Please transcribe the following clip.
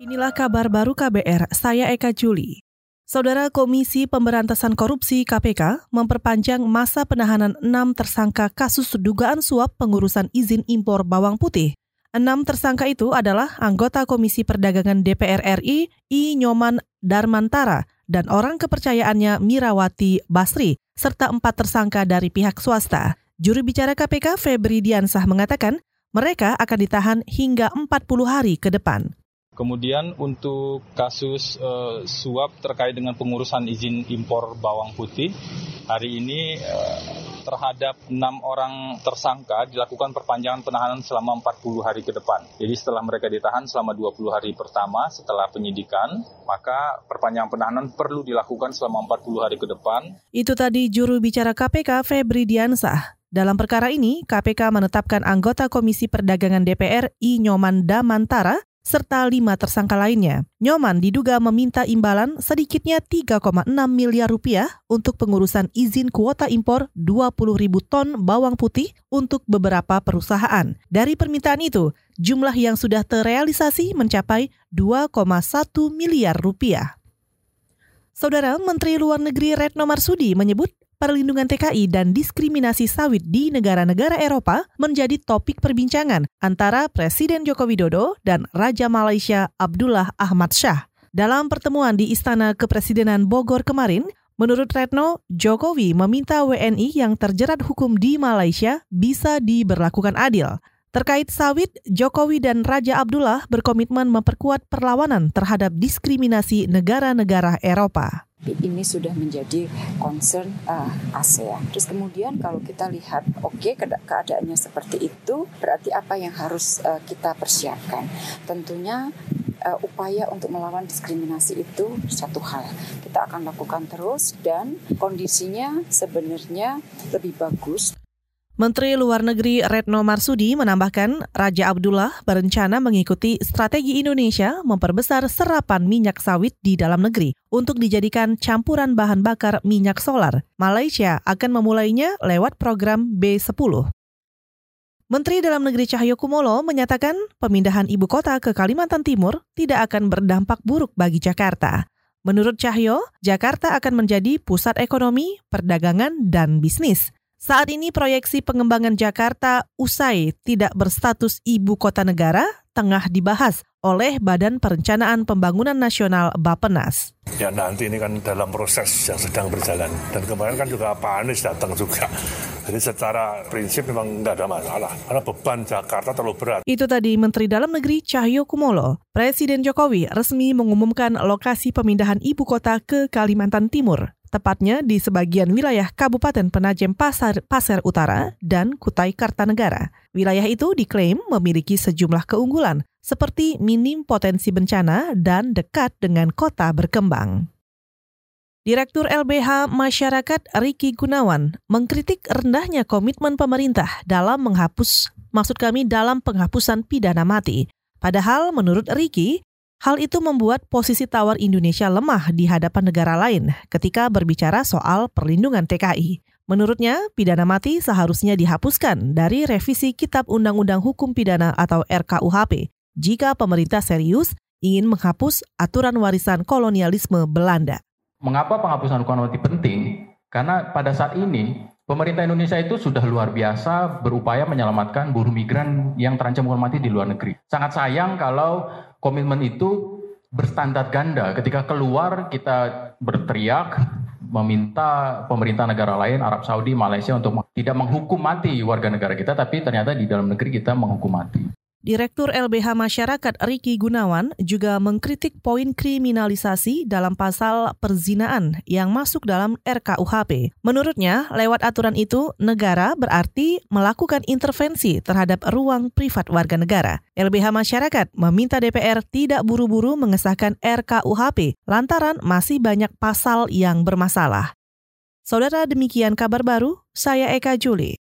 Inilah kabar baru KBR, saya Eka Juli. Saudara Komisi Pemberantasan Korupsi KPK memperpanjang masa penahanan enam tersangka kasus dugaan suap pengurusan izin impor bawang putih. Enam tersangka itu adalah anggota Komisi Perdagangan DPR RI, I. Nyoman Darmantara, dan orang kepercayaannya Mirawati Basri, serta empat tersangka dari pihak swasta. Juru bicara KPK Febri Diansah mengatakan mereka akan ditahan hingga 40 hari ke depan. Kemudian untuk kasus uh, suap terkait dengan pengurusan izin impor bawang putih, hari ini uh, terhadap enam orang tersangka dilakukan perpanjangan penahanan selama 40 hari ke depan. Jadi setelah mereka ditahan selama 20 hari pertama setelah penyidikan, maka perpanjangan penahanan perlu dilakukan selama 40 hari ke depan. Itu tadi juru bicara KPK Febri Diansah. Dalam perkara ini, KPK menetapkan anggota Komisi Perdagangan DPR I Nyoman Damantara serta lima tersangka lainnya. Nyoman diduga meminta imbalan sedikitnya 3,6 miliar rupiah untuk pengurusan izin kuota impor 20 ribu ton bawang putih untuk beberapa perusahaan. Dari permintaan itu, jumlah yang sudah terrealisasi mencapai 2,1 miliar rupiah. Saudara Menteri Luar Negeri Retno Marsudi menyebut perlindungan TKI dan diskriminasi sawit di negara-negara Eropa menjadi topik perbincangan antara Presiden Joko Widodo dan Raja Malaysia Abdullah Ahmad Shah. Dalam pertemuan di Istana Kepresidenan Bogor kemarin, menurut Retno, Jokowi meminta WNI yang terjerat hukum di Malaysia bisa diberlakukan adil. Terkait sawit, Jokowi dan Raja Abdullah berkomitmen memperkuat perlawanan terhadap diskriminasi negara-negara Eropa ini sudah menjadi concern uh, ASEAN. Terus kemudian kalau kita lihat oke okay, keadaannya seperti itu, berarti apa yang harus uh, kita persiapkan? Tentunya uh, upaya untuk melawan diskriminasi itu satu hal. Kita akan lakukan terus dan kondisinya sebenarnya lebih bagus Menteri Luar Negeri Retno Marsudi menambahkan Raja Abdullah berencana mengikuti strategi Indonesia memperbesar serapan minyak sawit di dalam negeri untuk dijadikan campuran bahan bakar minyak solar. Malaysia akan memulainya lewat program B10. Menteri Dalam Negeri Cahyo Kumolo menyatakan pemindahan ibu kota ke Kalimantan Timur tidak akan berdampak buruk bagi Jakarta. Menurut Cahyo, Jakarta akan menjadi pusat ekonomi, perdagangan, dan bisnis. Saat ini proyeksi pengembangan Jakarta usai tidak berstatus ibu kota negara tengah dibahas oleh Badan Perencanaan Pembangunan Nasional Bapenas. Ya nanti ini kan dalam proses yang sedang berjalan dan kemarin kan juga Pak Anies datang juga. Jadi secara prinsip memang nggak ada masalah karena beban Jakarta terlalu berat. Itu tadi Menteri Dalam Negeri Cahyo Kumolo. Presiden Jokowi resmi mengumumkan lokasi pemindahan ibu kota ke Kalimantan Timur tepatnya di sebagian wilayah Kabupaten Penajem Pasar, Pasir Utara dan Kutai Kartanegara. Wilayah itu diklaim memiliki sejumlah keunggulan, seperti minim potensi bencana dan dekat dengan kota berkembang. Direktur LBH Masyarakat Riki Gunawan mengkritik rendahnya komitmen pemerintah dalam menghapus, maksud kami dalam penghapusan pidana mati. Padahal menurut Riki, Hal itu membuat posisi tawar Indonesia lemah di hadapan negara lain ketika berbicara soal perlindungan TKI. Menurutnya, pidana mati seharusnya dihapuskan dari revisi Kitab Undang-Undang Hukum Pidana atau RKUHP jika pemerintah serius ingin menghapus aturan warisan kolonialisme Belanda. Mengapa penghapusan hukuman mati penting? Karena pada saat ini pemerintah Indonesia itu sudah luar biasa berupaya menyelamatkan buruh migran yang terancam hukuman mati di luar negeri. Sangat sayang kalau komitmen itu berstandar ganda. Ketika keluar kita berteriak meminta pemerintah negara lain, Arab Saudi, Malaysia untuk tidak menghukum mati warga negara kita, tapi ternyata di dalam negeri kita menghukum mati. Direktur LBH Masyarakat Riki Gunawan juga mengkritik poin kriminalisasi dalam pasal perzinaan yang masuk dalam RKUHP. Menurutnya, lewat aturan itu, negara berarti melakukan intervensi terhadap ruang privat warga negara. LBH Masyarakat meminta DPR tidak buru-buru mengesahkan RKUHP lantaran masih banyak pasal yang bermasalah. Saudara demikian kabar baru, saya Eka Juli.